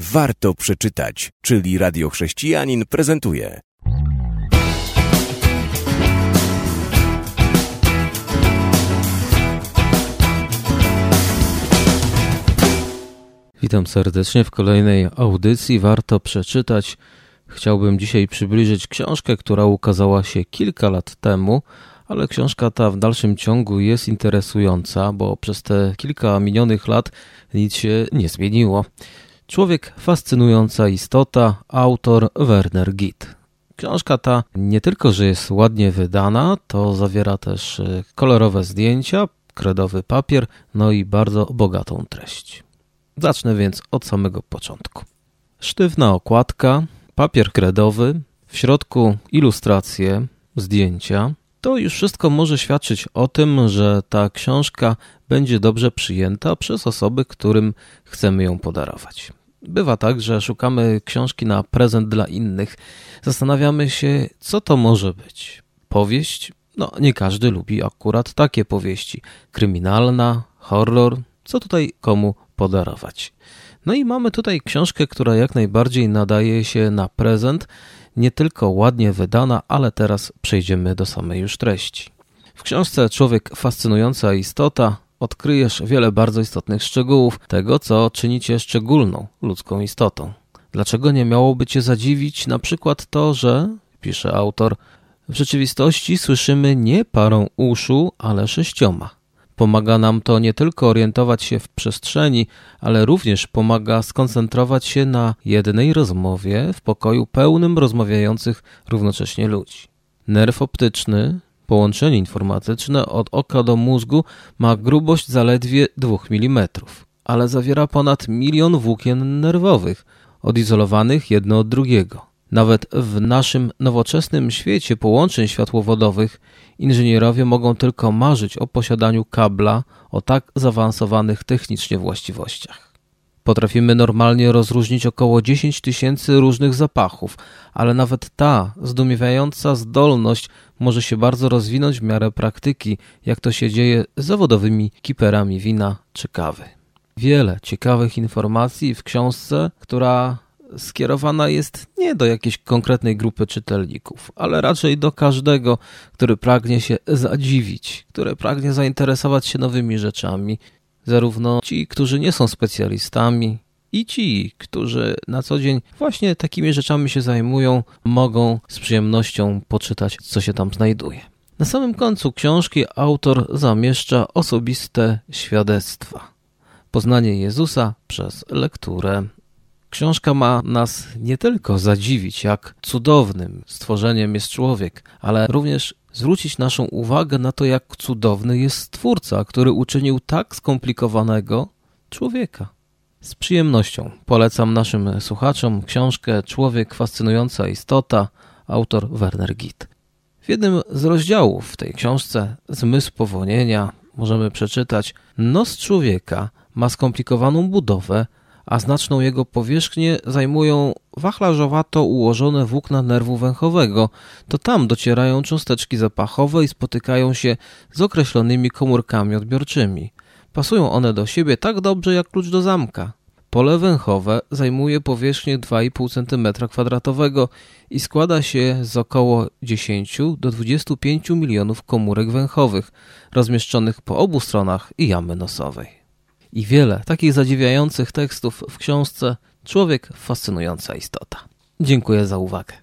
Warto przeczytać, czyli Radio Chrześcijanin prezentuje. Witam serdecznie w kolejnej audycji. Warto przeczytać. Chciałbym dzisiaj przybliżyć książkę, która ukazała się kilka lat temu, ale książka ta w dalszym ciągu jest interesująca, bo przez te kilka minionych lat nic się nie zmieniło. Człowiek fascynująca istota, autor Werner Gitt. Książka ta nie tylko, że jest ładnie wydana, to zawiera też e, kolorowe zdjęcia, kredowy papier, no i bardzo bogatą treść. Zacznę więc od samego początku. Sztywna okładka, papier kredowy, w środku ilustracje, zdjęcia. To już wszystko może świadczyć o tym, że ta książka będzie dobrze przyjęta przez osoby, którym chcemy ją podarować. Bywa tak, że szukamy książki na prezent dla innych. Zastanawiamy się, co to może być. Powieść? No, nie każdy lubi akurat takie powieści. Kryminalna, horror, co tutaj komu podarować? No i mamy tutaj książkę, która jak najbardziej nadaje się na prezent, nie tylko ładnie wydana, ale teraz przejdziemy do samej już treści. W książce Człowiek fascynująca istota odkryjesz wiele bardzo istotnych szczegółów tego, co czyni cię szczególną ludzką istotą. Dlaczego nie miałoby cię zadziwić na przykład to, że, pisze autor, w rzeczywistości słyszymy nie parą uszu, ale sześcioma. Pomaga nam to nie tylko orientować się w przestrzeni, ale również pomaga skoncentrować się na jednej rozmowie w pokoju pełnym rozmawiających równocześnie ludzi. Nerw optyczny, Połączenie informatyczne od oka do mózgu ma grubość zaledwie 2 mm, ale zawiera ponad milion włókien nerwowych, odizolowanych jedno od drugiego. Nawet w naszym nowoczesnym świecie połączeń światłowodowych inżynierowie mogą tylko marzyć o posiadaniu kabla o tak zaawansowanych technicznie właściwościach. Potrafimy normalnie rozróżnić około 10 tysięcy różnych zapachów, ale nawet ta zdumiewająca zdolność może się bardzo rozwinąć w miarę praktyki, jak to się dzieje z zawodowymi kiperami wina czy kawy. Wiele ciekawych informacji w książce, która skierowana jest nie do jakiejś konkretnej grupy czytelników, ale raczej do każdego, który pragnie się zadziwić, który pragnie zainteresować się nowymi rzeczami zarówno ci, którzy nie są specjalistami, i ci, którzy na co dzień właśnie takimi rzeczami się zajmują, mogą z przyjemnością poczytać, co się tam znajduje. Na samym końcu książki autor zamieszcza osobiste świadectwa. Poznanie Jezusa przez lekturę. Książka ma nas nie tylko zadziwić, jak cudownym stworzeniem jest człowiek, ale również zwrócić naszą uwagę na to, jak cudowny jest Stwórca, który uczynił tak skomplikowanego człowieka. Z przyjemnością polecam naszym słuchaczom książkę Człowiek fascynująca istota, autor Werner Gitt. W jednym z rozdziałów w tej książce Zmysł powonienia możemy przeczytać Nos człowieka ma skomplikowaną budowę, a znaczną jego powierzchnię zajmują wachlarzowato ułożone włókna nerwu węchowego. To tam docierają cząsteczki zapachowe i spotykają się z określonymi komórkami odbiorczymi. Pasują one do siebie tak dobrze jak klucz do zamka. Pole węchowe zajmuje powierzchnię 2,5 cm2 i składa się z około 10 do 25 milionów komórek węchowych, rozmieszczonych po obu stronach jamy nosowej i wiele takich zadziwiających tekstów w książce Człowiek fascynująca istota. Dziękuję za uwagę.